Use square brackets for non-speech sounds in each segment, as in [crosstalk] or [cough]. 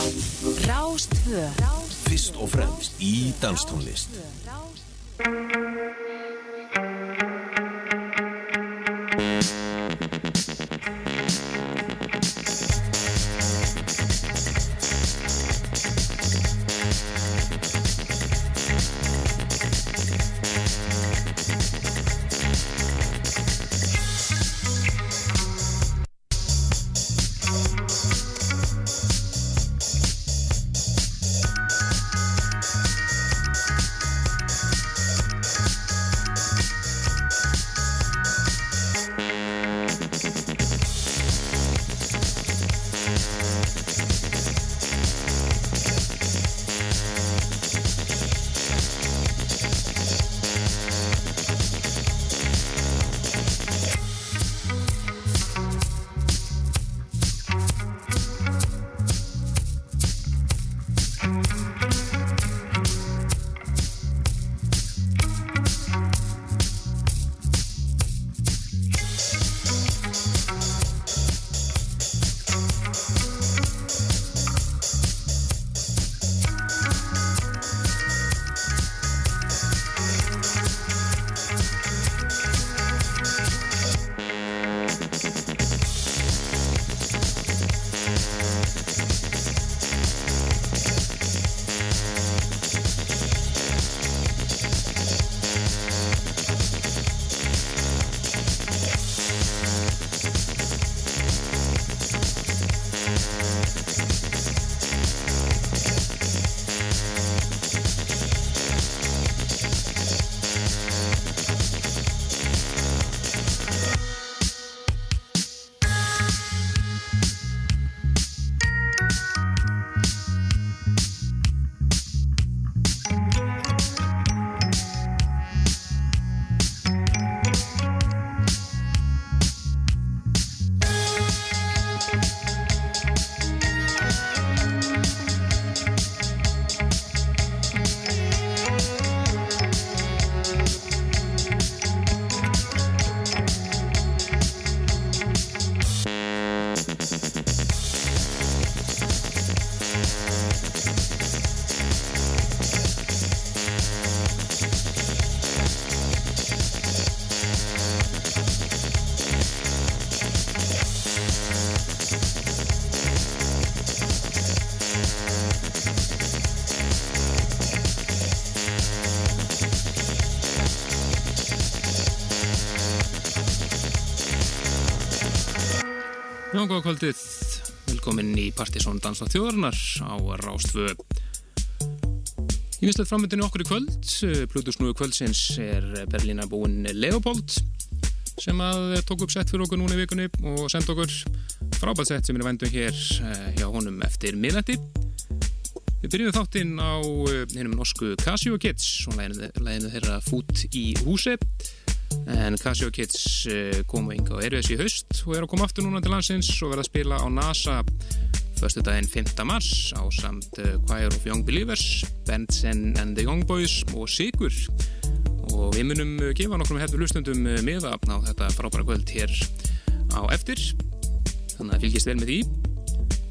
Rástvö Fyrst og fremst í danstónlist Já, góða kvöldið, velkomin í Partisón Dansa þjóðarnar á Rástfö. Í vinslega framöndinu okkur í kvöld, Plutusnúi kvöldsins er Berlína búinn Leopold sem að tók upp sett fyrir okkur núna í vikunni og senda okkur frábært sett sem er vendum hér eh, hjá honum eftir miðnætti. Við byrjum þáttinn á eh, hennum norsku Casio Kids og læginu þeirra fút í húsi en Casio Kids eh, komu yngi á Erfis í haust og er að koma aftur núna til landsins og verða að spila á NASA förstu daginn 5. mars á samt eh, Choir of Young Believers Benson and the Young Boys og Sigur. Og við munum gefa nokkrum hefðu hlustundum miðafn á þetta frábæra kvöld hér á eftir. Þannig að fylgjast vel með því.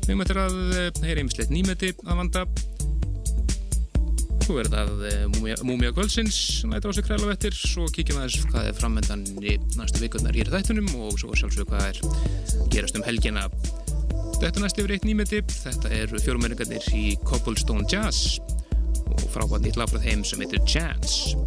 Við möttum að heyra einmislegt nýmeti að vanda Svo verður það Múmia, Múmia Kvöldsins nættur á sig kræla vettir svo kíkjum aðeins hvað er framöndan í næstu vikurnar hér þættunum og svo sjálfsög hvað er gerast um helgina. Þetta næst yfir eitt nýmetip þetta eru fjórumeringarnir í Cobblestone Jazz og frábært nýtt lag frá þeim sem heitir Chance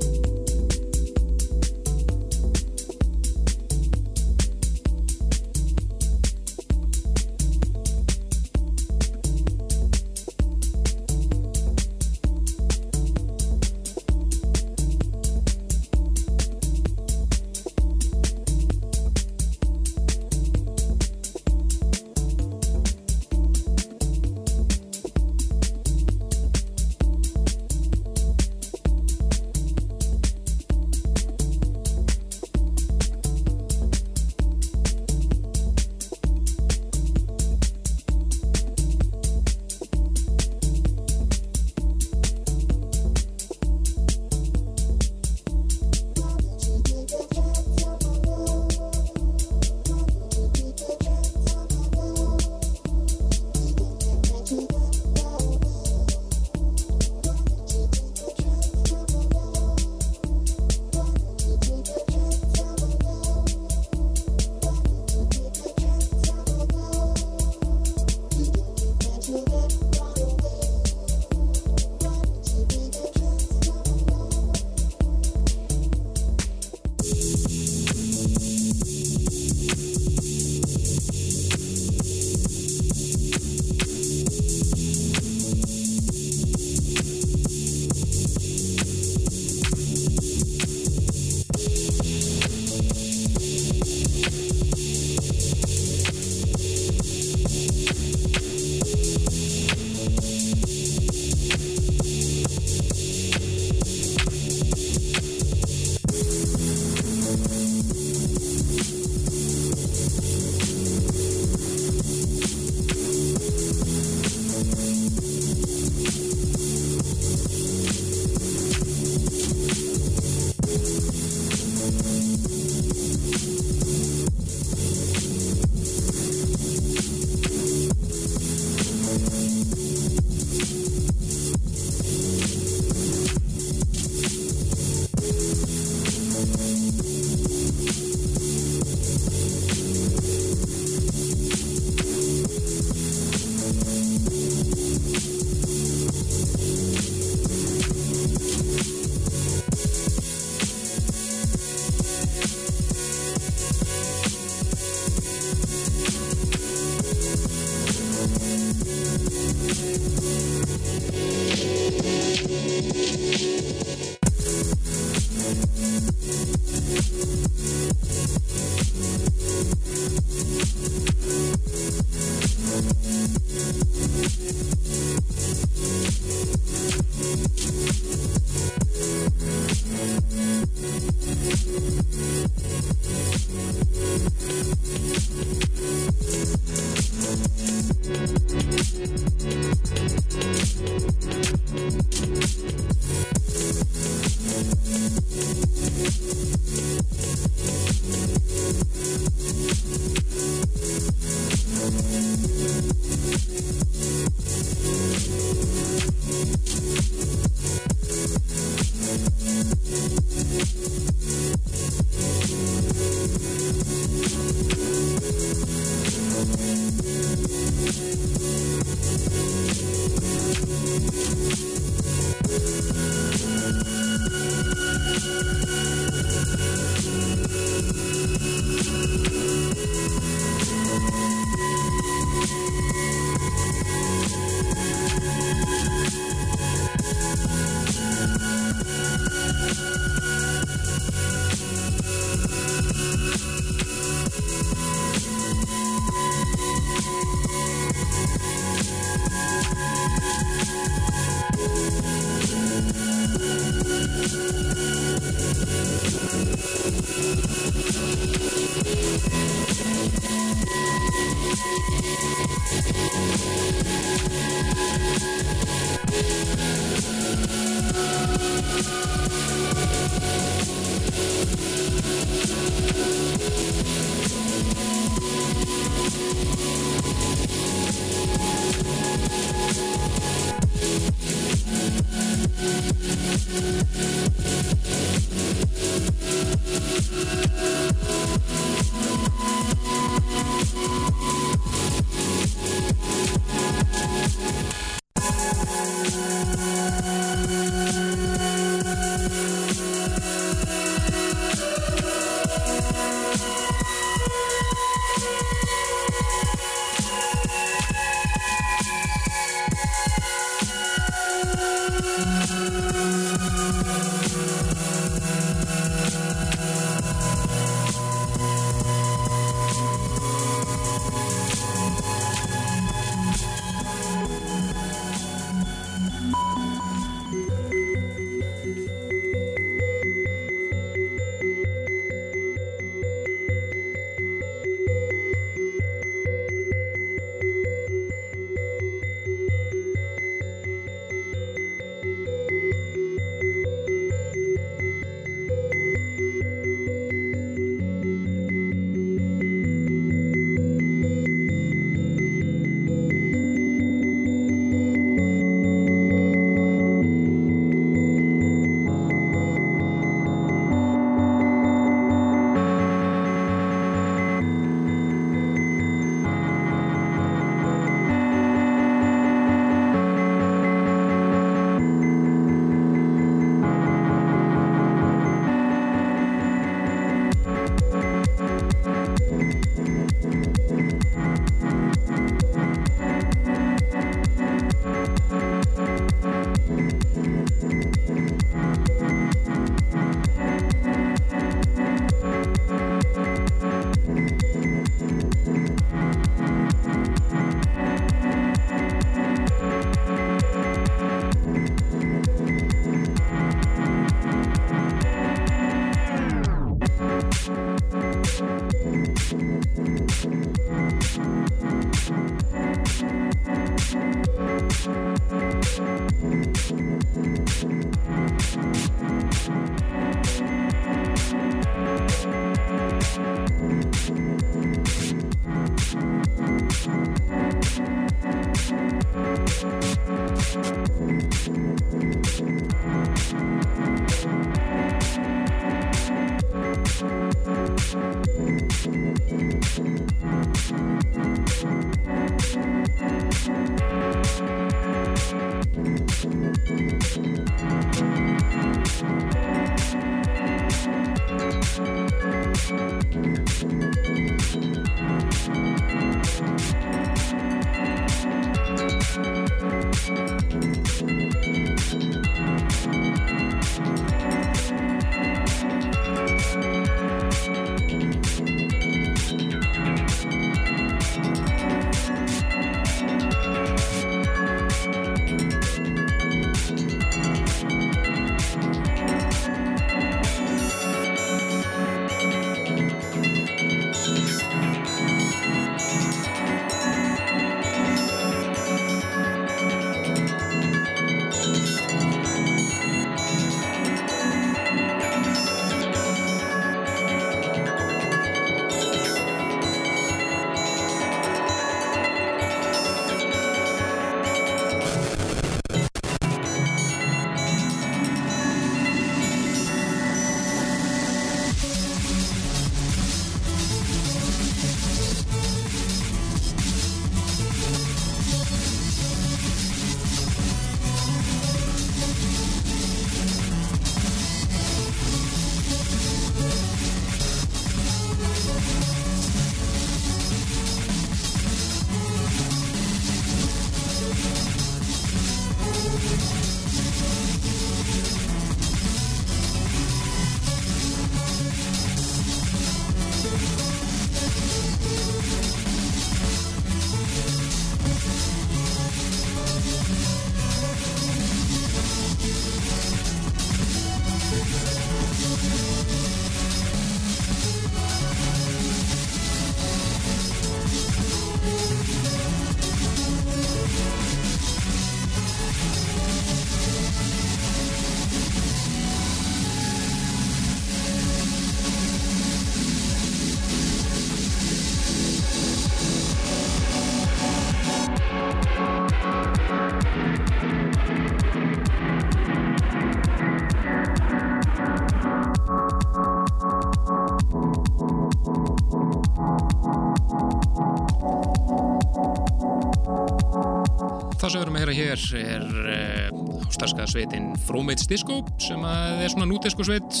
hér er uh, starfskaða sveitin Fromates Disco sem er svona núdisco sveit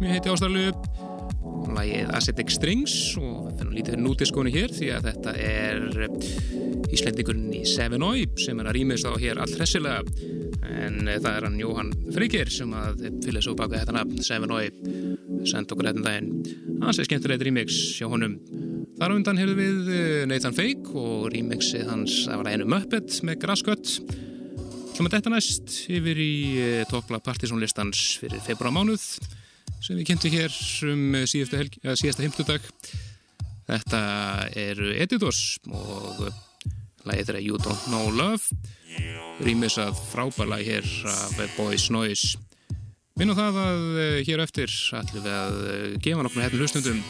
mjög heiti ástæðalegu lagið Acidic Strings og við finnum lítið núdiscónu hér því að þetta er uh, Íslendingurinn í Seven Oi sem er að rýmist á hér allt hressilega. En uh, það er hann Jóhann Frigir sem að fylgja svo baka þetta nafn Seven Oi senda okkur þetta daginn. Hans er skemmtilegt remix hjá honum Þar á undan heyrðu við eh, Nathan Fake og remixið hans af læginu Muppet með Grasscut. Svo með þetta næst yfir í eh, toppla partysónlistans fyrir februar mánuð sem við kynntum hér um síðasta, helgi, síðasta heimtudag. Þetta eru Editors og lægið þeirra You Don't Know Love. Rýmisað frábær læg hér af Boys Noise. Minn og það að eh, hér eftir ætlum við að gefa nokkur hérna hlustundum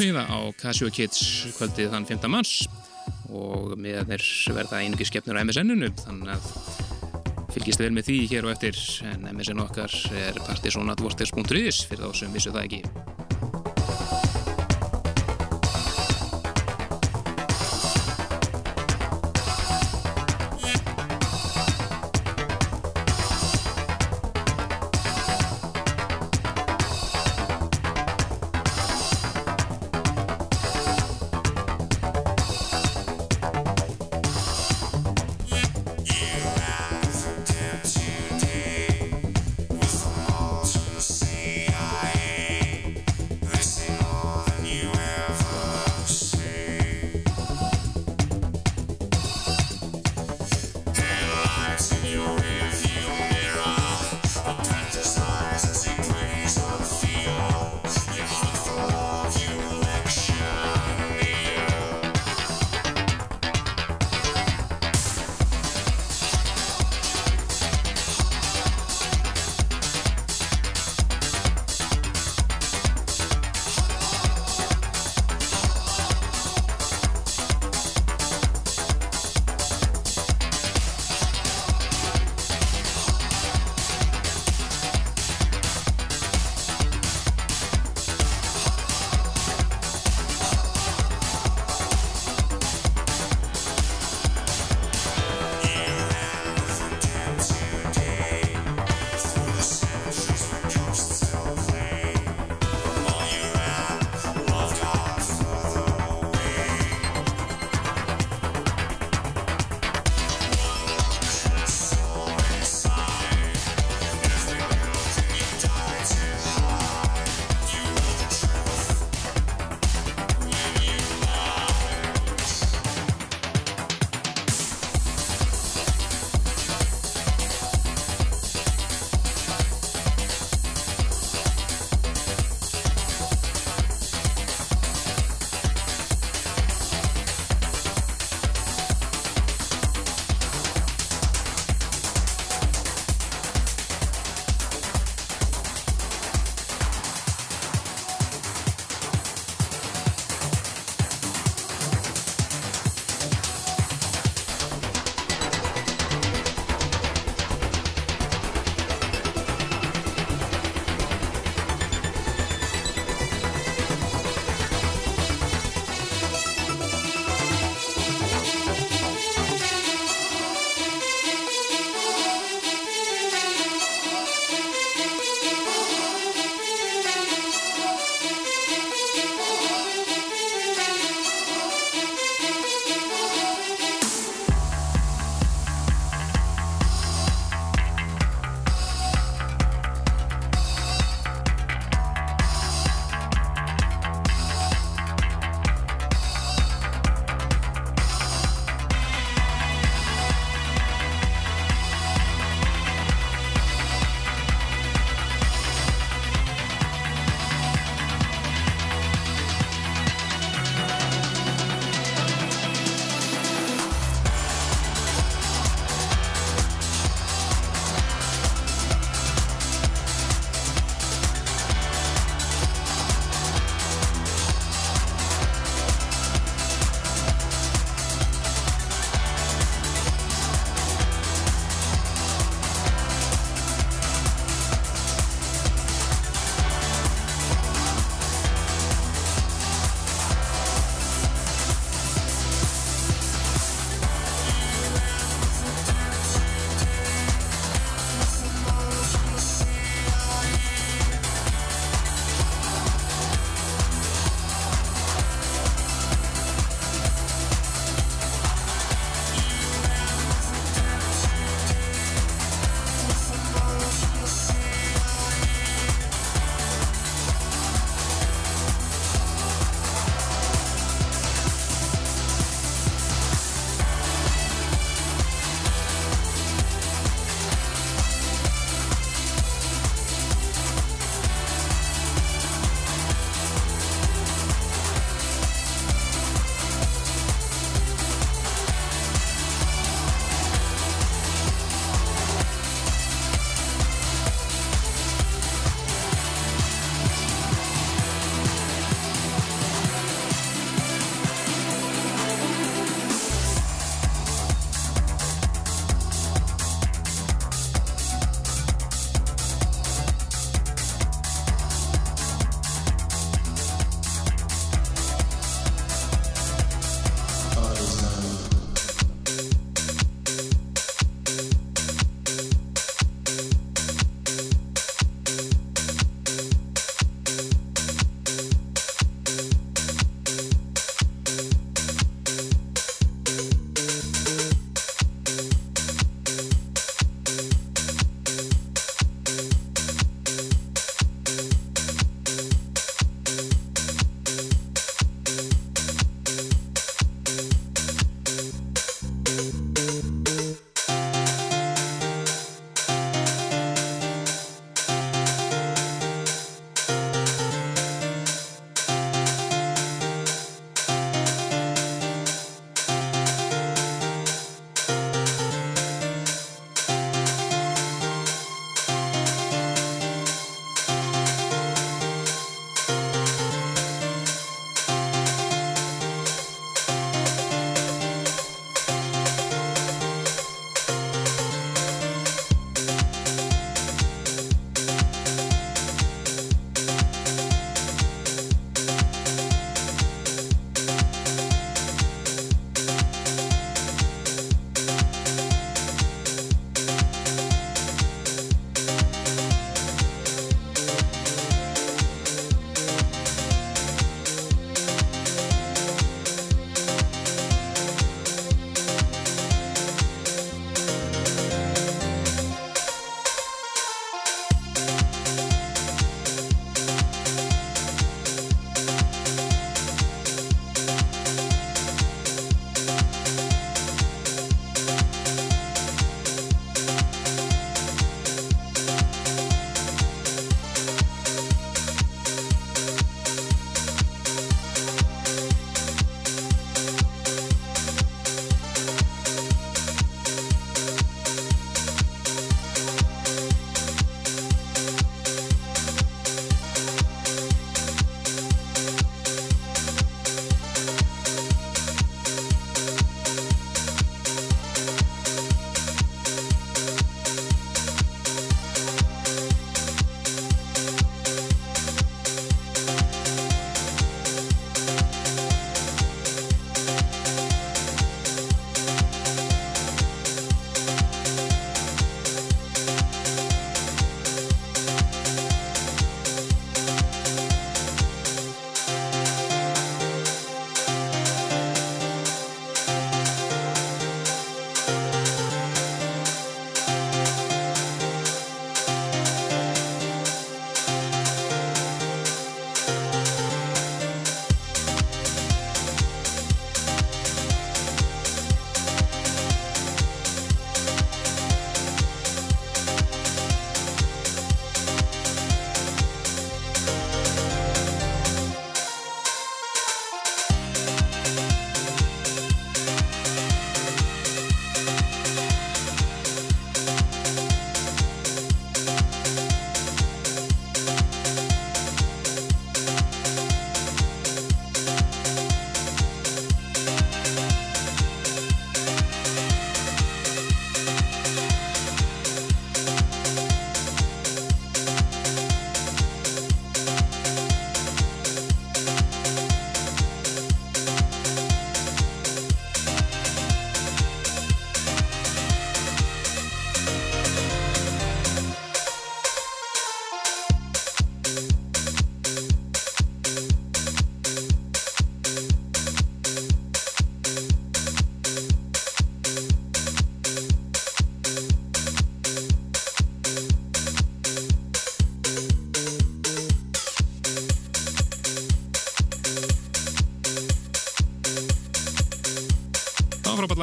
miða á Casio Kids kvöldið þann 5. mars og miðanir verða einungi skefnur á MSN-unu þannig að fylgist vel með því hér og eftir en MSN okkar er partysonadvorters.is fyrir þá sem vissu það ekki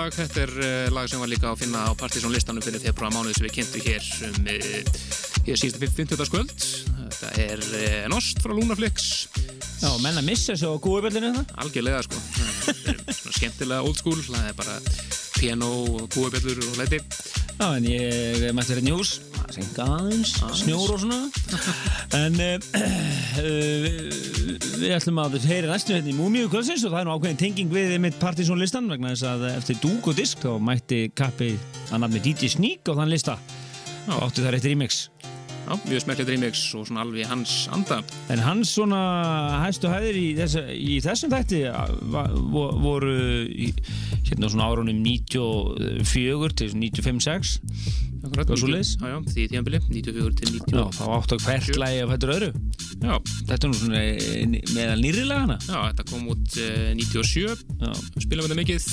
lag, þetta er uh, lag sem var líka að finna á Partizón listanum fyrir februar mánuð sem við kynntum hér um uh, hér síðan 50. skvöld þetta er uh, Nost frá Lunaflix. Já, menna missa þessu á gúabellinu það? Algjörlega sko. Þetta er svona skemmtilega old school það er bara piano og gúabellur og leiti Já, en ég mætti hérna í hús senka aðeins, snjór og svona. En [clears throat] við ætlum að heyra næstu hérna í Múmiu kvöldsins og það er nú ákveðin tenging við mitt Partizón listan vegna þess að eftir dúk og disk þá mætti kappi að nafni DJ Sneak á þann lista. Og átti það rétt remix Já, mjög smerklið remix og svona alveg hans anda. En hans svona hæstu hæðir í, þess, í þessum þætti voru hérna svona árunum 94 til 95-6 Akkurat, 90, já, já, því tíanbili 94 til 90 Já, þá áttu hvert lægi af þetta öðru. Já. Þetta er nú svona meðal nýri lagana Já, þetta kom út uh, 97 Spilum við þetta mikið.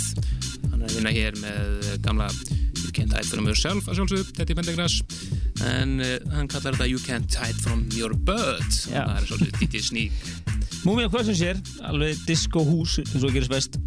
Hann er að vinna hér með gamla Can't Hide From Yourself að sjálfsögðu, er Pendergrass en uh, hann kallar þetta You Can't Hide From Your Bird það er svolítið DJ Sneak. Múmið hvað sem sér, alveg disco hús eins og gerist best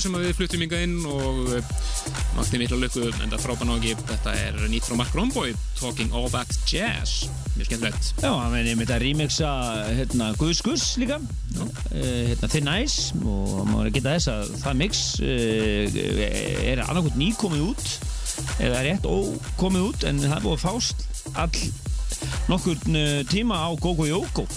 maður sem við fluttum yngar inn og makti mikla lukku en það frábæð nági þetta er nýtt frá Mark Romboy Talking All That Jazz. Mjög skemmtilegt. Já, hann veginn með þetta remixa hérna, Guðs Guðs líka. Uh, hérna, Thin Ice og maður geta þess að það mix uh, er annarkot nýkomið út eða rétt ókomið út en það búið að fást all nokkur tíma á Gogo Jóko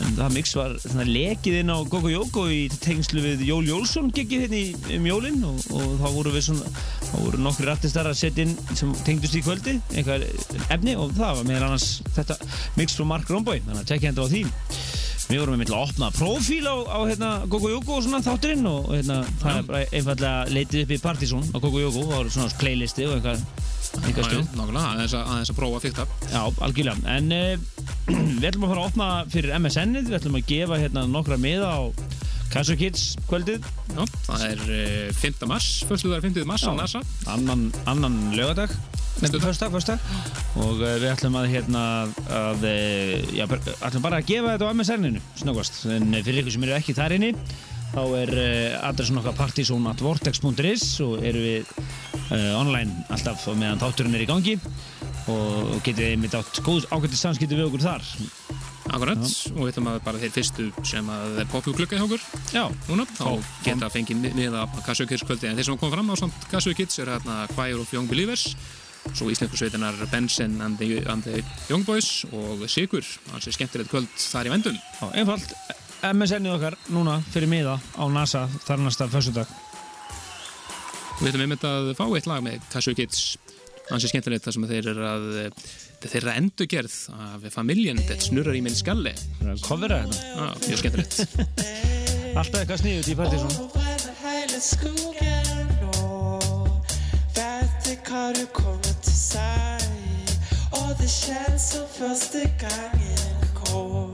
en það mix var lekið inn á Gogo Jóko í tengslu við Jól Jólsson geggið hérna um jólinn og, og þá voru við svona þá voru nokkri artistar að setja inn sem tengdust í kvöldi, einhver efni og það var meðal annars þetta mix frá Mark Romboy, þannig að tekja hendur á því. Við vorum með að opna profíl á, á hérna, Gogo Jóko og svona þátturinn og hérna, það er bara einfallega leitið upp í Partizón á Gogo Jóko, það voru svona playlisti og einhver aðeins að, að prófa að fyrta Já, algjörlega, en uh, [clears throat] við ætlum að fara að opna fyrir MSN-ið, við ætlum að gefa hérna nokkra miða á Casio Kids kvöldið. Já, það er uh, 5. mars, fyrstu það er 5. mars á NASA. Annan, annan lögadag, fyrsta, fyrsta. Og uh, við ætlum að hérna, að, já, ætlum bara að gefa þetta á MSN-inu, snöggvast. En fyrir ykkur sem eru ekki þar inni, þá er adressun okkar partysón.vortex.is og eru við online alltaf meðan þátturinn er í gangi og getið einmitt átt góð ákveðið samskipti við okkur þar. Akkurat, og við ætlum að bara þeir fyrstu sem að poppu klukka hjá okkur Já. núna, þá geta að fengið miða á Casio Kids kvöldi, en þeir sem kom fram á samt Casio Kids er hérna Choir of Young Believers svo íslensku sveitinar Benson and the, and the Young Boys og Sigur, hans er skemmtilegt kvöld þar í vendun Já, einfalt, MSN-ið okkar núna fyrir miða á NASA þar næsta fyrstudag Við ætlum einmitt að fá eitt lag með Casio Kids. Hans er skemmtilegt þar sem þeir eru að þeir eru að endurgerð af familjen þetta snurrar í minn skalli Kofira þetta ah, Mjög skemmtilegt. [laughs] Alltaf eitthvað sniðut í Partíson Har du kommit till sig Och det känns som första gången kom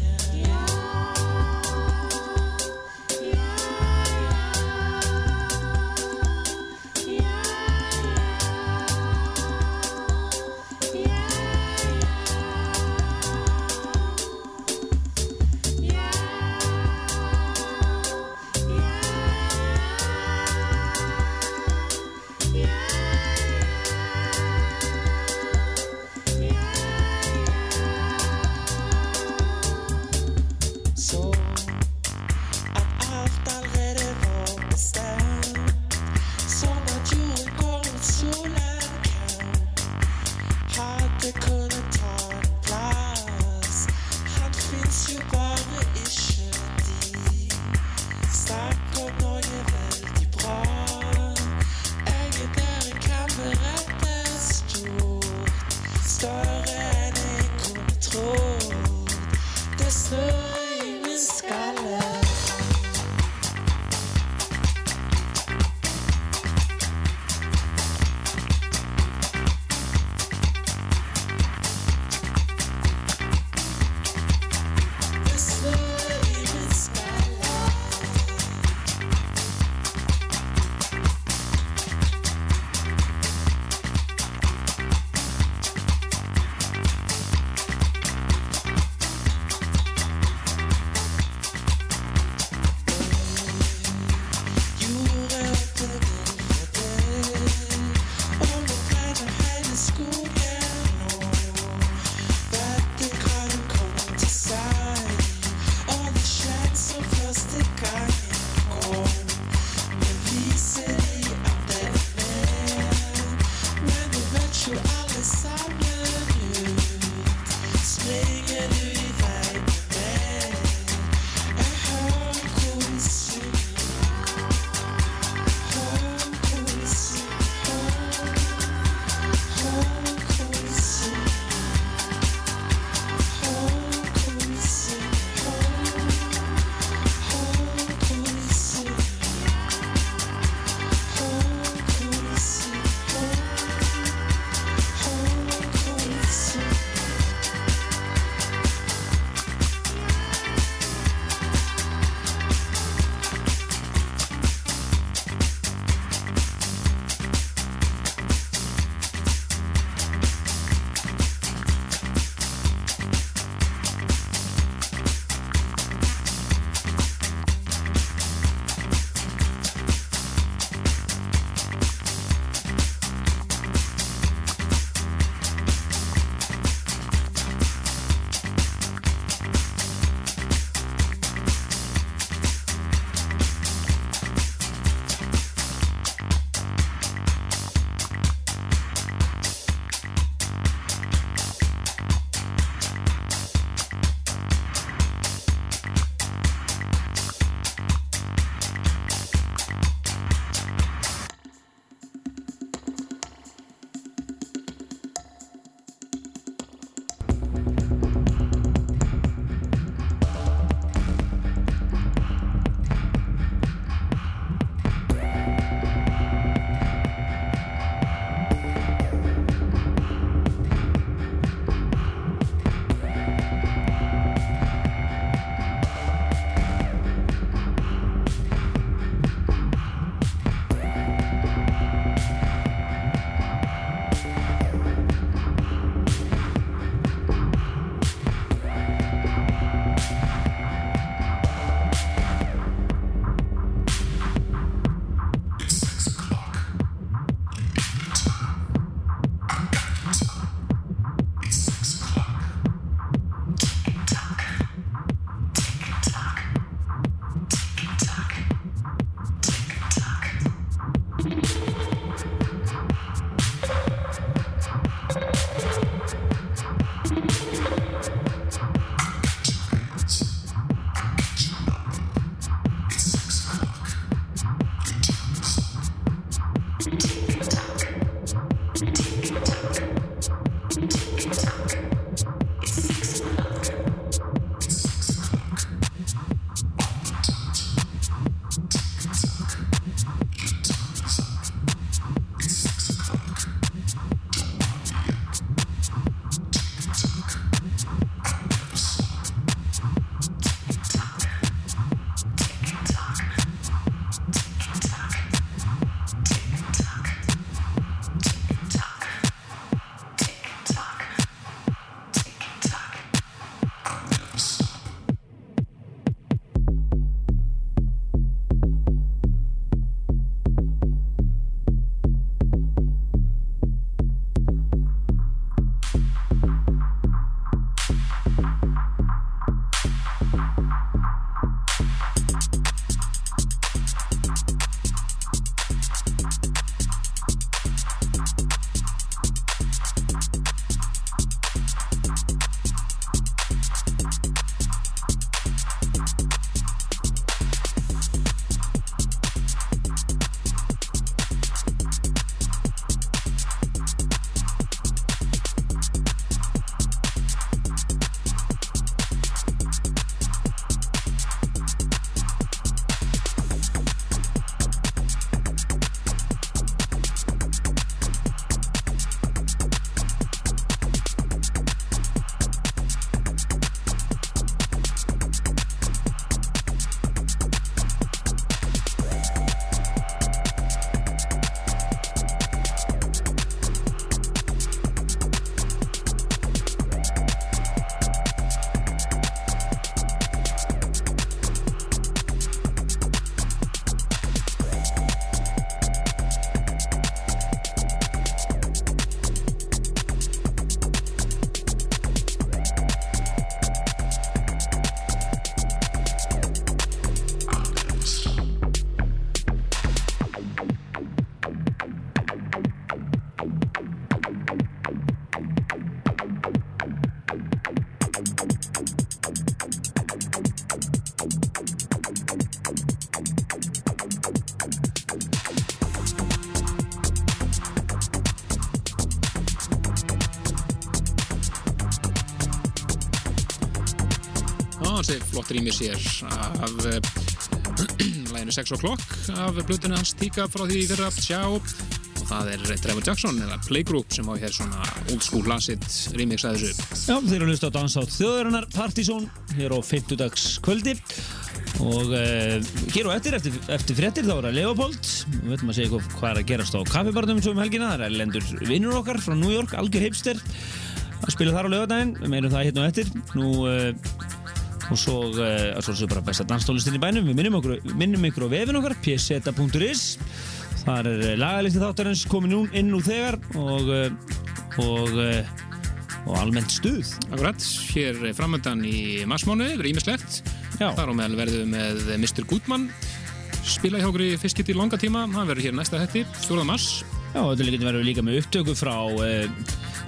rými sér af [clears throat] læginu 6 o'clock af blötunni hans Tíka frá því þeirra Sjá og það er Trevor Jackson eða Playgroup sem á hér svona old school lassit remix að þessu. Já, þeir eru að hlusta á Dansátt þjóðarinnar Partizón hér á 50 dags kvöldi og uh, hér og eftir, eftir, eftir fréttir þá er það Leopold. Við veitum að segja hvað, hvað er að gerast á kaffibarnum svo um helgina, það er lendur vinnur okkar frá New York, algjör heipster að spila þar á lögadaginn, við meirum það hérna og eftir. Nú uh, og svo, uh, svo, bara besta danstólistin í bænum. Við minnum, okkur, minnum ykkur á vefin okkar pseta.is þar er lagalisti þáttarins komið nú inn úr þegar og og, og almennt stuð. Akkurat, hér framöndan í massmánu, verið ímislegt þar á meðal verðum við með Mr. Goodman. Spila í fyrst geti í langa tíma. Hann verður hér næsta hætti, 4. mars Já, þetta líka verður líka með upptöku frá uh,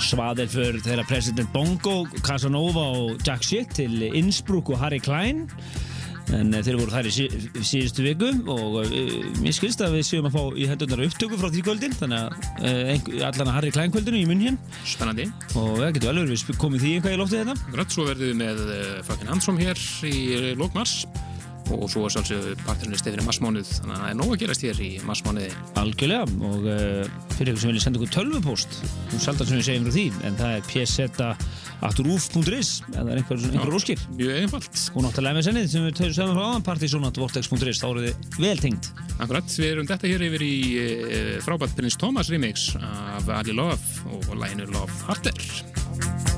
Svaðelfur þeirra president Bongo, Casanova og Jack Shit til Innsbruck og Harry Klein. En uh, þeir voru þær í sí, síðustu viku og uh, mér skilst að við séum að fá í hendunar upptöku frá því kvöldin þannig að uh, allan að Harry Klein kvöldinu í munn hér spennandi. Og það getur vel verið við komum því einhvað í loftið þetta Akkurat, svo verðum við með Fakin Hansson hér í lókmars og svo er sjálfsögðu parturinn stefnir massmánuð þannig að það er nóg að gerast hér í massmánuði algjörlega og uh, fyrir ykkur sem vilja senda ykkur tölvupóst og sjaldan sem við segjum frá því en það er pseta.ruf.is eða það er einhver, einhver óskir. Mjög einfalt. Og náttúrulega með sennið sem við töðum saman frá aðan partysonatvortex.is þá eru þið vel tengt Akkurat, við erum þetta hér yfir í uh, frábært Prins Thomas remix af Ali Love og læginu Love Harder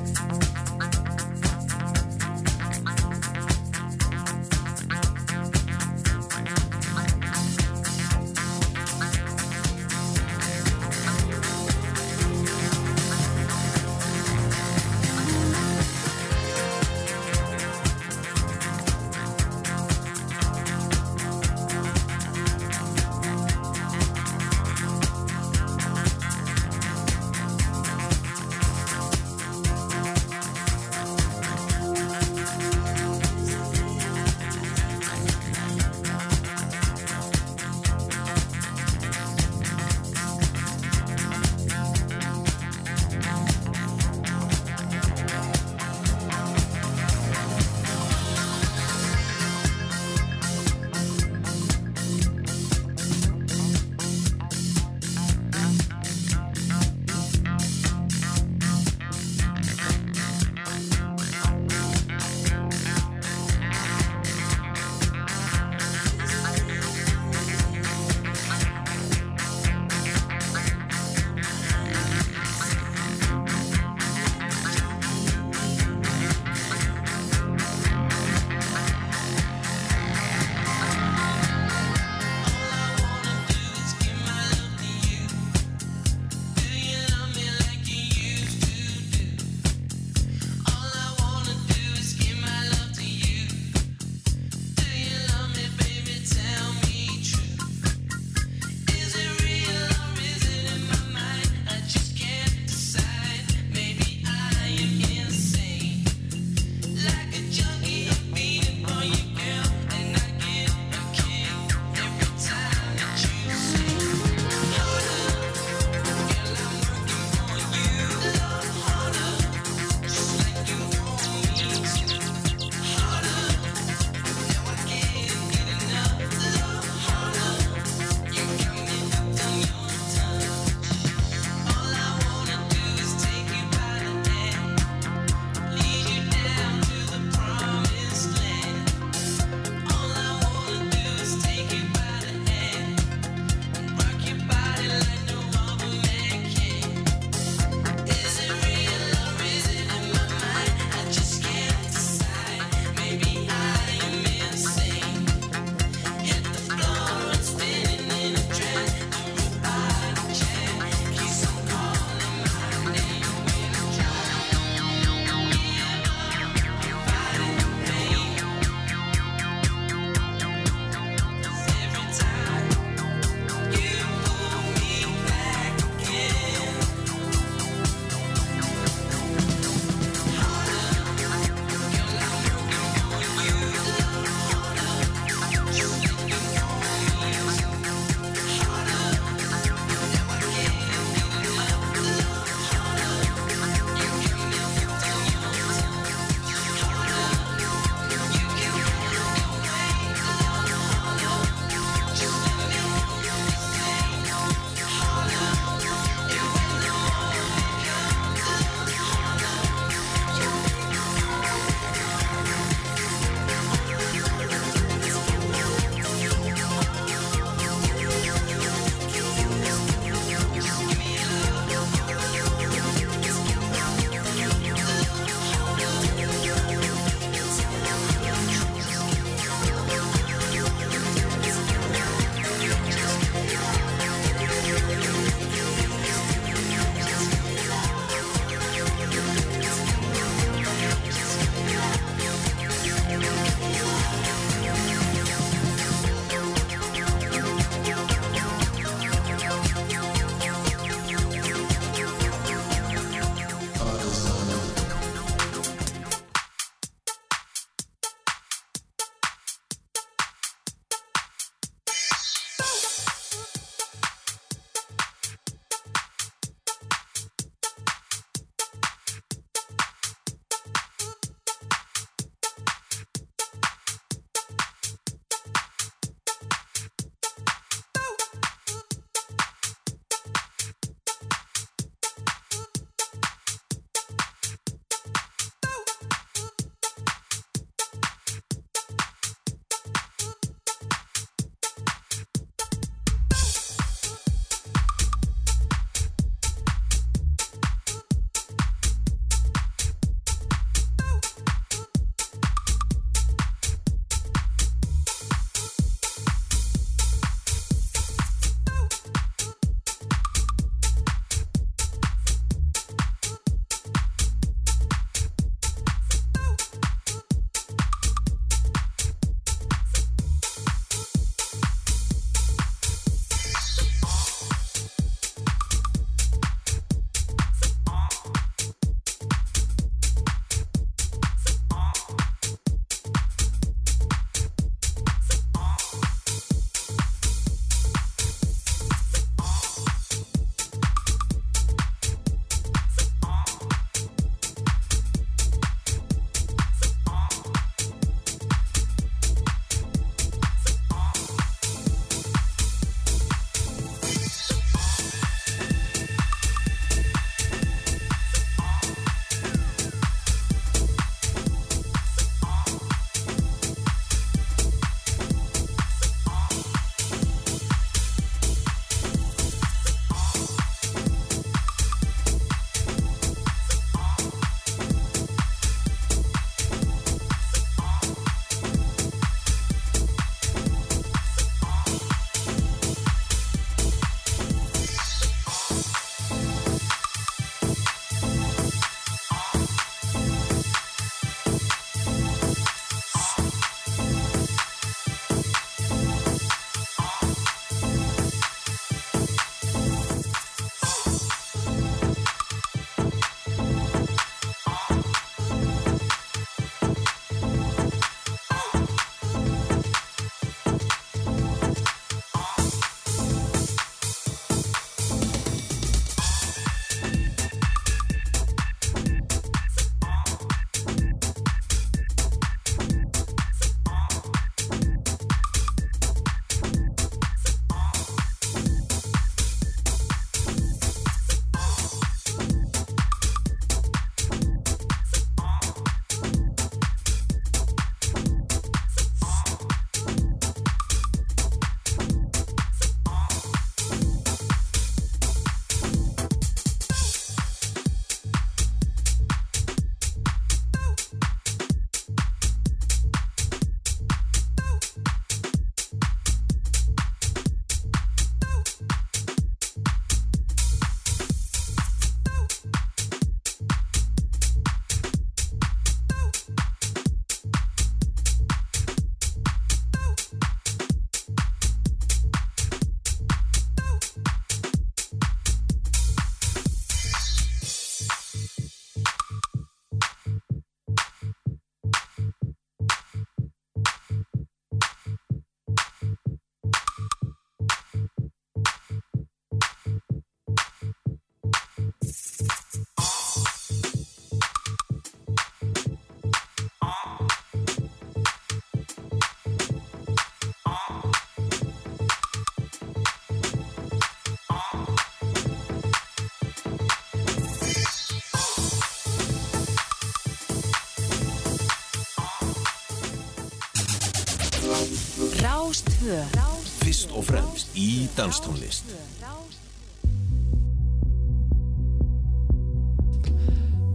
Rástvö Fyrst og fremst í danstónlist.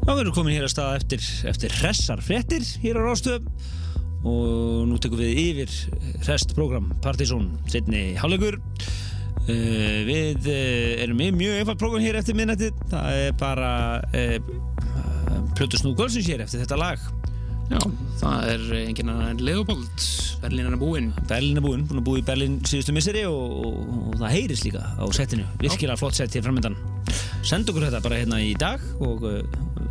Þá verður komin hér að staða eftir, eftir hressar fréttir hér á Rástöð og nú tekum við yfir hrest program Partizón setni hálfleikur. Uh, við uh, erum með mjög einfalt program hér eftir minnættið það er bara uh, Plötu Snú Gölsins hér eftir þetta lag. Já, það er enginn annan en Leopold, Berlínan er búinn. Berlín er búinn, búinn að búa í Berlín síðustu misseri og, og, og það heyrist líka á settinu, virkilega flott sett hér framöndan send okkur þetta bara hérna í dag og uh,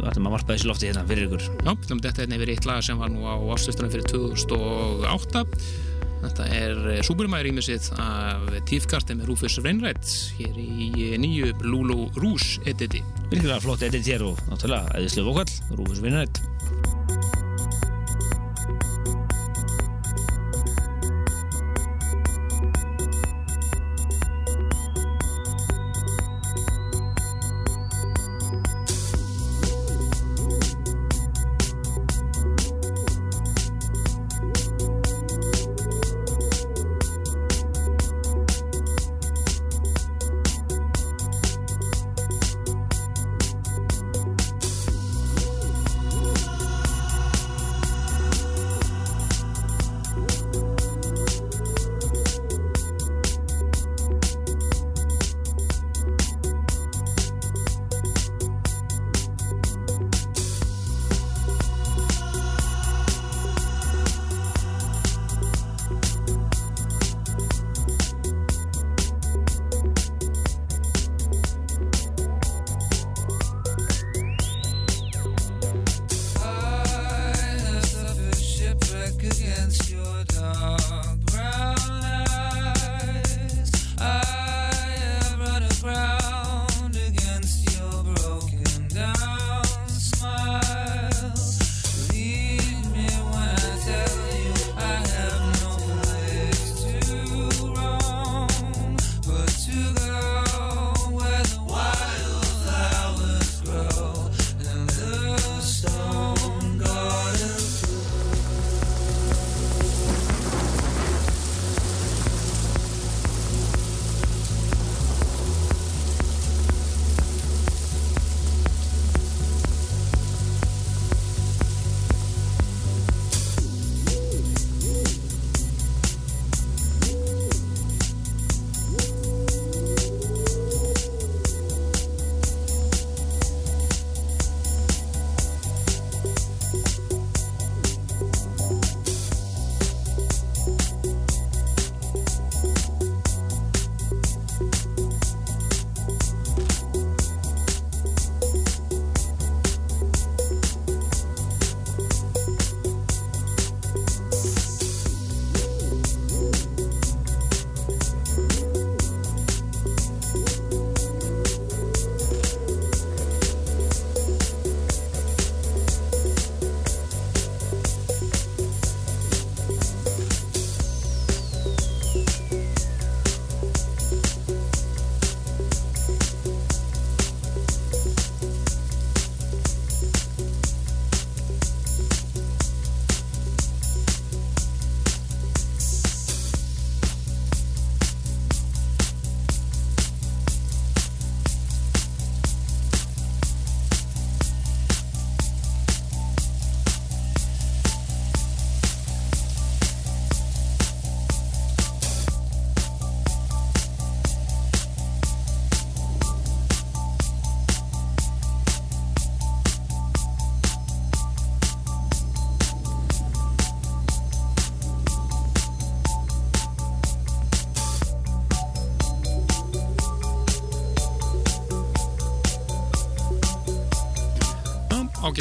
ætlum að varpa þessi lofti hérna fyrir ykkur Já, þetta hérna yfir eitt lag sem var nú á áslustunum fyrir 2008. Þetta er Súburmæri rýmisið af Tífkartin með Rufus Wainwright hér í nýju Lulu Rouge editi. virkilega flott edit hér og náttúrulega æðislega vokall, Rúfus Vinnrætt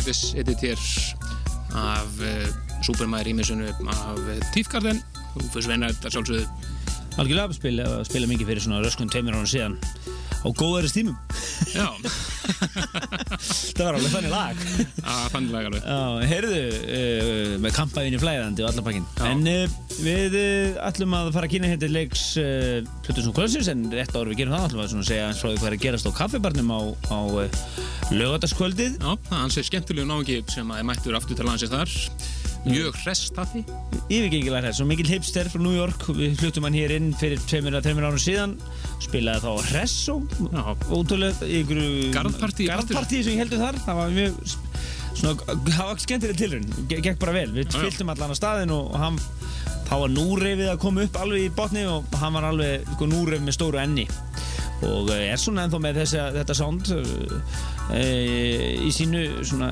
ágætis edit hér af uh, Supermæri rýmisunu af uh, Tífkarten Rufus Wainwright að sjálfsögðu. Algjörlega spila, spila mikið fyrir svona röskun tveimur ánum síðan. Á góðari stímum. Já, [laughs] það var alveg þannig lag. Að þannig lag alveg. Já, heyrðu, uh, með kampaðinni flæðandi og allar pakkin Já. En uh, við uh, ætlum að fara að kynna hérna leiks Plutusnú Kvöldsins En rétt áður við gerum það ætlum að segja eins því hvað er að gerast á kaffibarnum á, á lögataskvöldið Já, það er skemmtilegu náingi sem að mættur aftur til landsins þar. Mjög hress tappi yfirgengilega hress og mikil hipster frá New York. Við fluttum hann hér inn fyrir 2-3 árum síðan. Spilaði þá Resso Já. ótrúlega Garðpartí í garðpartí sem ég heldur þar. Það var mjög svona, það var skemmtileg tilrun gekk bara vel, við fylltum allan á staðin og, og hann þá var núrefið að koma upp alveg í botni og hann var alveg sko, núref með stóru enni. Og eh, er svona ennþá með þessa, þetta sound í sínu svona,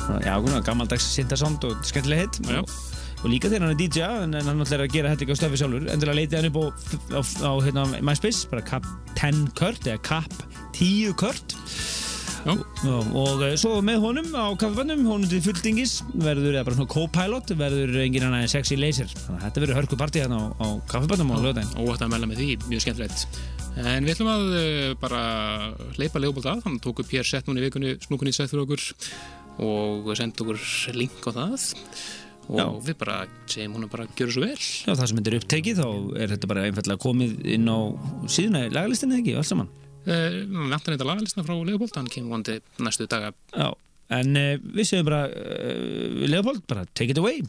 svona já, svona gammaldags syndasound og skemmtileg hitt og, og líka þegar hann er DJ en hann ætlar að gera þetta ekki á stöfi sjálfur endilega leitið hann upp á, á, á hérna, MySpace bara Cap 10 Kurt eða Cap 10 Kurt Já. og, og eh, svo með honum á kaffibannum, honum til fulldingis verður, eða bara svona co-pilot verður engin annan en sexy laser. Þannig að þetta verður hörku partí hérna á, á kaffibannum á lögdæn óvægt að melda með því, mjög skemmtilegt. En við ætlum að uh, bara hleypa Leopold að, hann tók upp hér sett núna í vikunni snúkunni sætt fyrir okkur og sendi okkur link á það. Og Já. við bara segjum hún að bara gjöra svo vel. Já, það sem þetta er upptekið þá er þetta bara einfallega komið inn á síðuna í lagalistinni ekki, allt saman uh, Vantar þetta lagalista frá Leopold, hann kemur vandi næstu daga. Já, en uh, við segjum bara uh, Leopold, bara take it away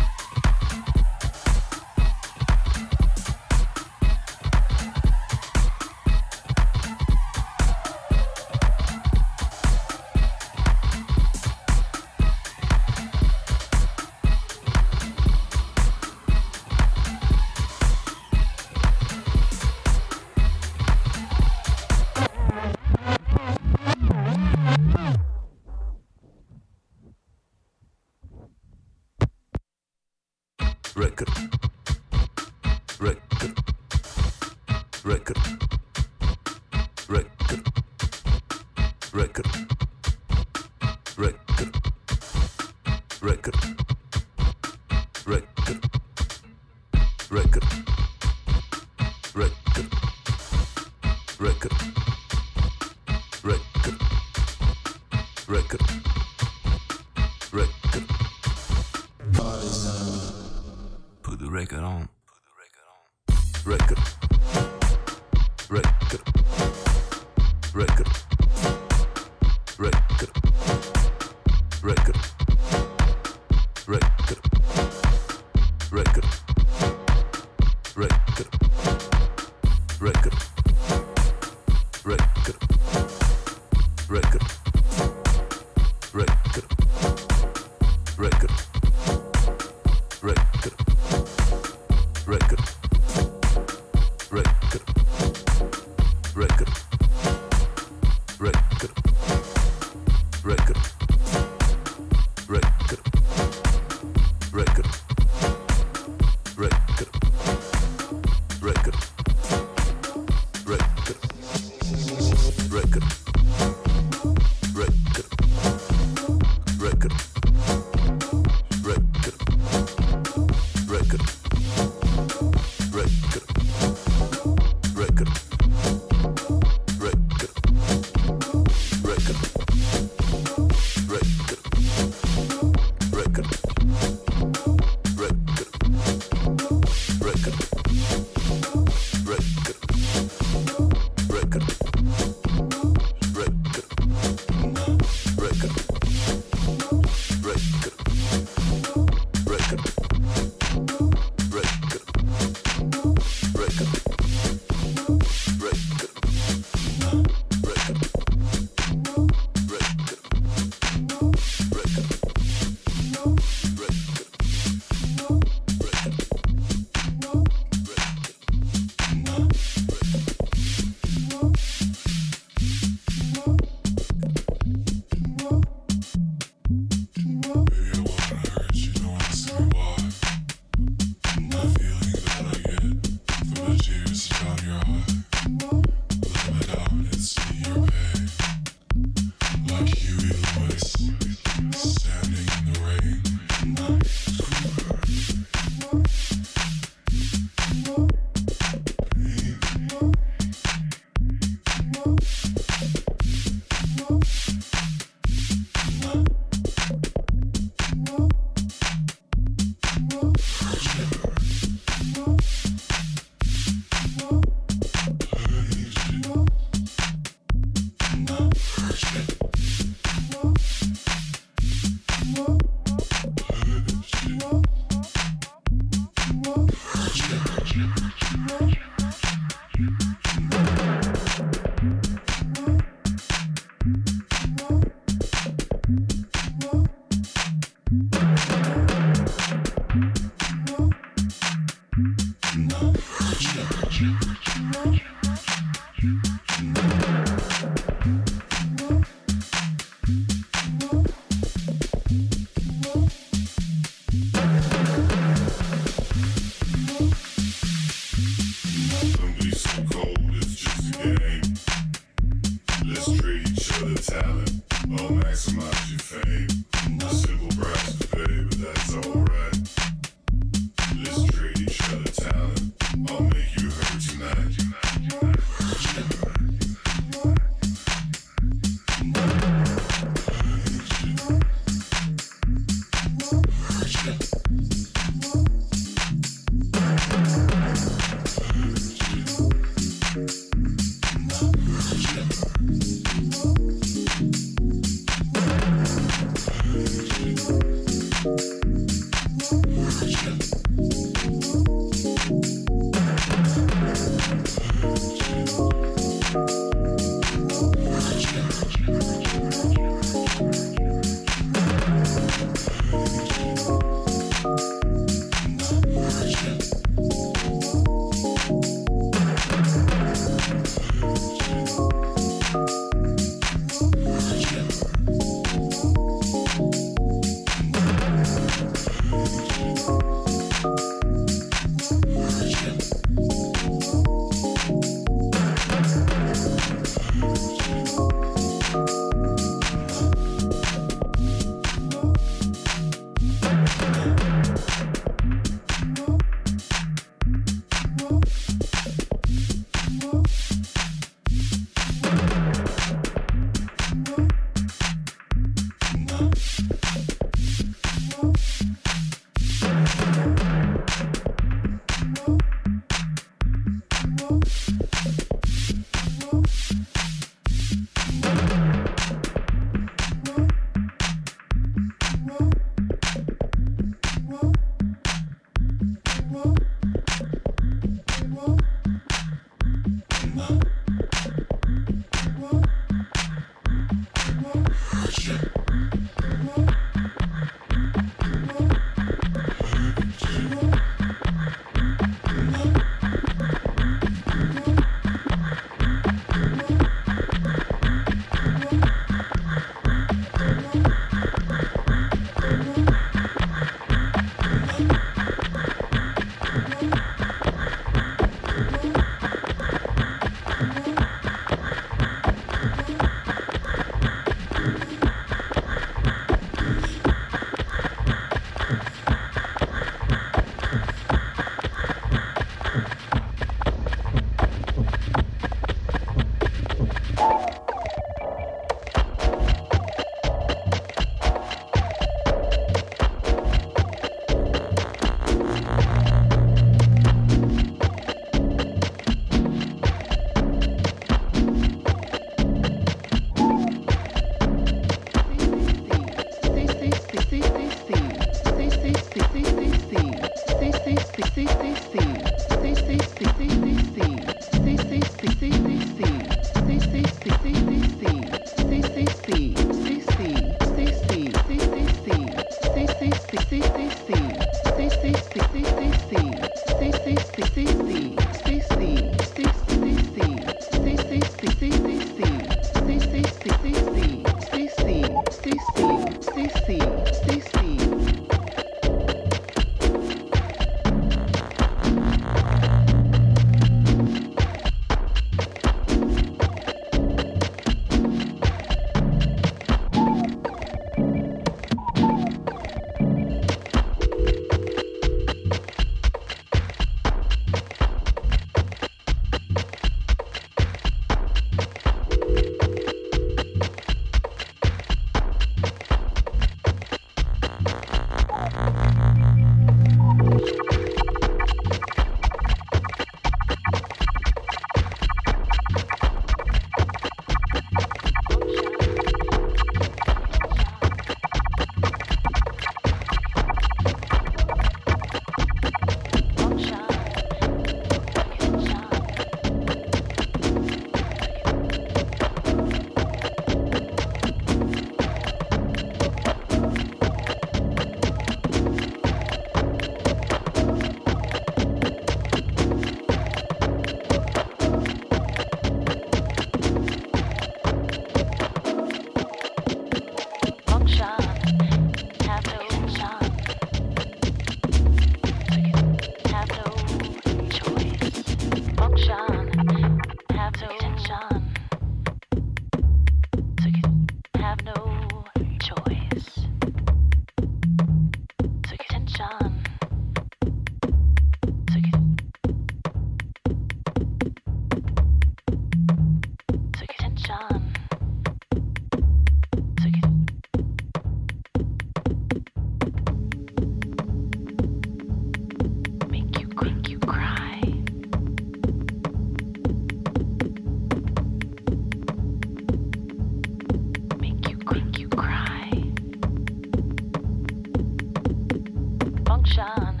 function.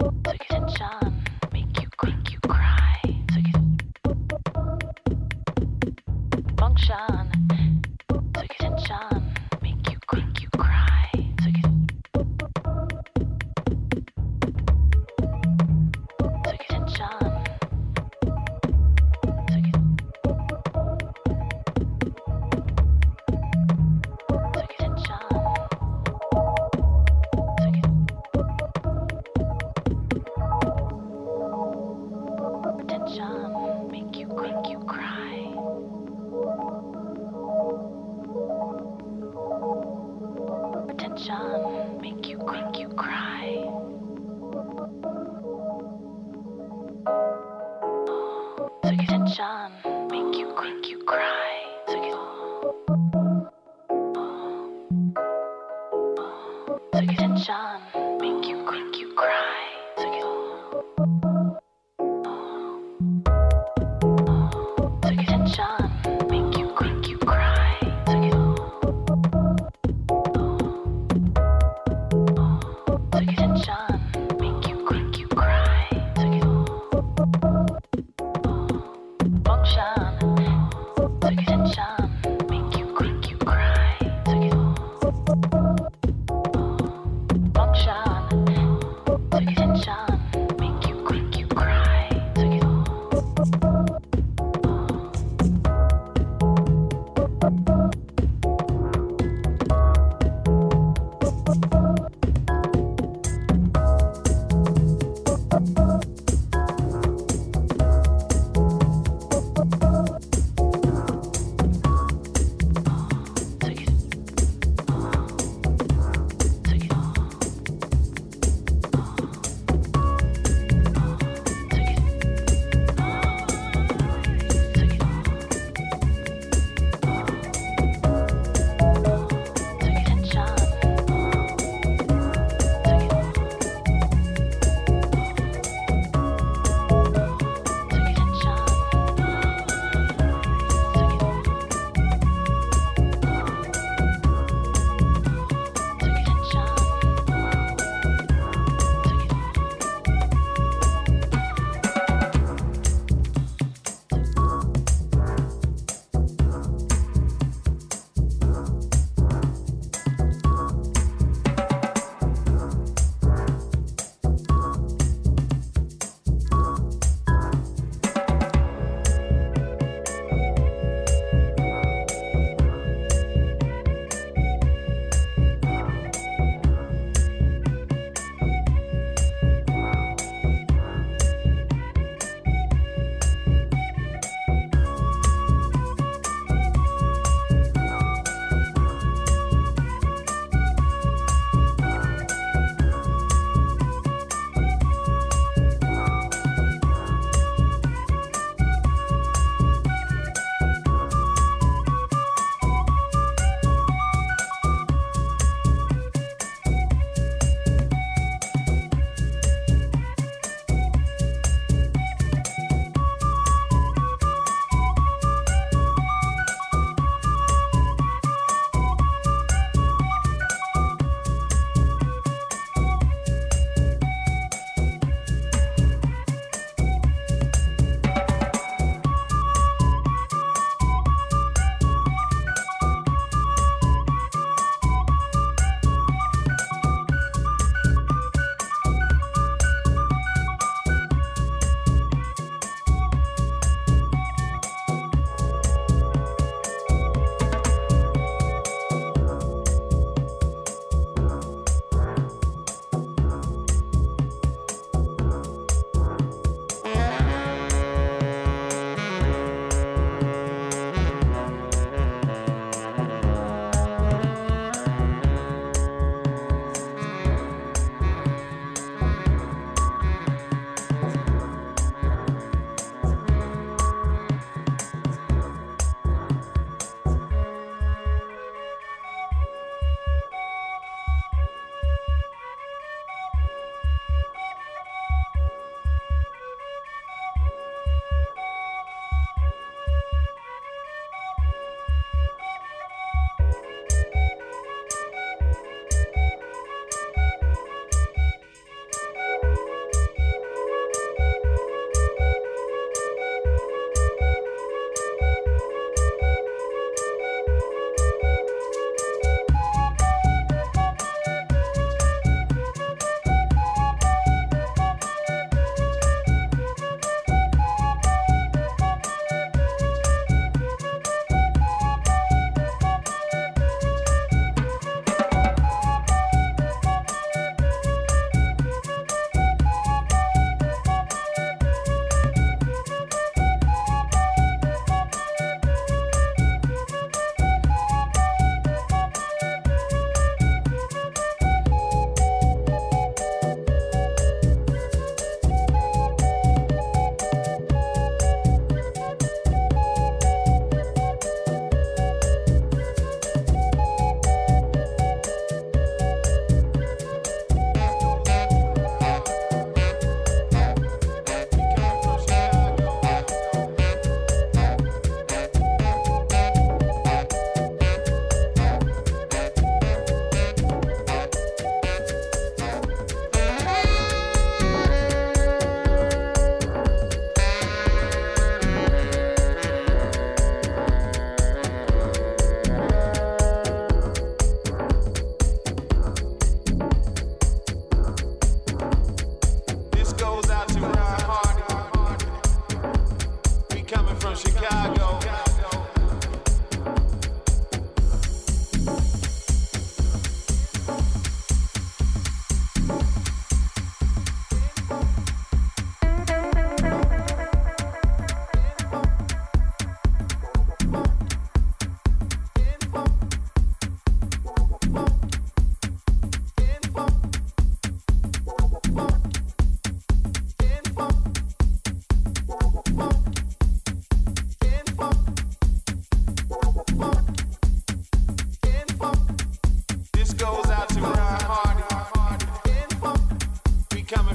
Took attention, make you think you cry. Took function.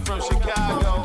from Chicago.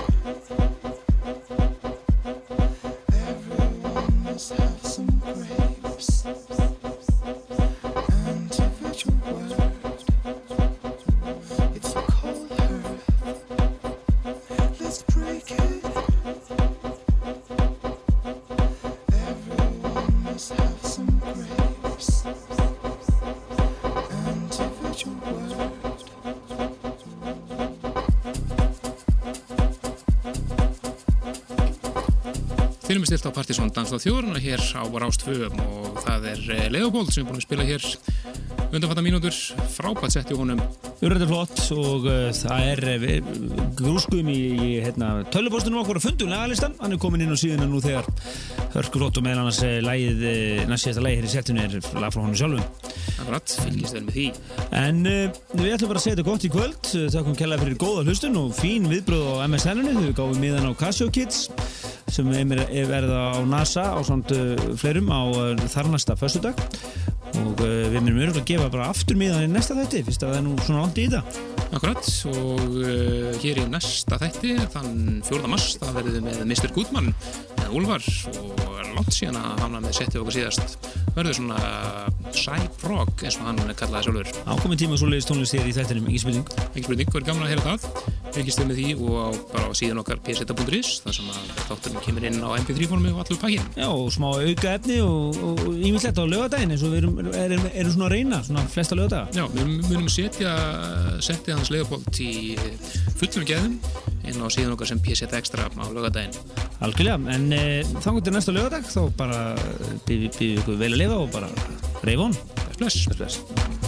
Þeir eru stilt á Partisón Dans á þjóruna hér á Rástföðum og það er eh, Leopold sem er búin að spila hér undanfatta mínútur. Frábært sett í honum. Urrættir flott og uh, það er uh, grúskum í, í hérna, tölvupóstunum okkur að fundum lagalistan. Hann er komin inn á síðuna nú þegar hörkur flott og meðal annars uh, lagið, næst síðasta lagið hér í settinu er lag frá honum sjálfum. Akkurat, fylgist vel með því. En við ætlum bara að segja þetta gott í kvöld. Þakkum kellaði fyrir góða hlustun og fín viðbröð á MSN-inu, við gáum miðan á Casio Kids sem er verða á NASA á svont fleirum á þarnasta förstudag og uh, við myndum öruglega að gefa bara aftur miðan í næsta þætti fyrst að það er nú svona ándi í það Akkurat og uh, hér í næsta þætti þann 4. mars það verðum við með Mr. Goodman með Úlvar og langt síðan að hamna með setti okkur síðast verður svona cyprog eins og hann kallaði sjálfur Ákominn tíma svo leiðist tónlist hér í þættinum, ekki spurning Ekki spurning, verður gamla að heyra það fylgist við með því og bara á síðan okkar pseta.is þar sem að þátturinn kemur inn á mp3 formi og allur pakkin Já og smá auka efni og ímislegt á lögadaginn eins og við erum, erum, erum svona að reyna svona flesta lögadaga Já, við munum setja setja hans legabolt í fullum geðum inn á síðan okkar sem pseta extra á lögadaginn Algjörlega, en e, þannig til næsta lögadag þá bara býðum við ykkur vel að lifa og bara reyfa hún Bless, bless, bless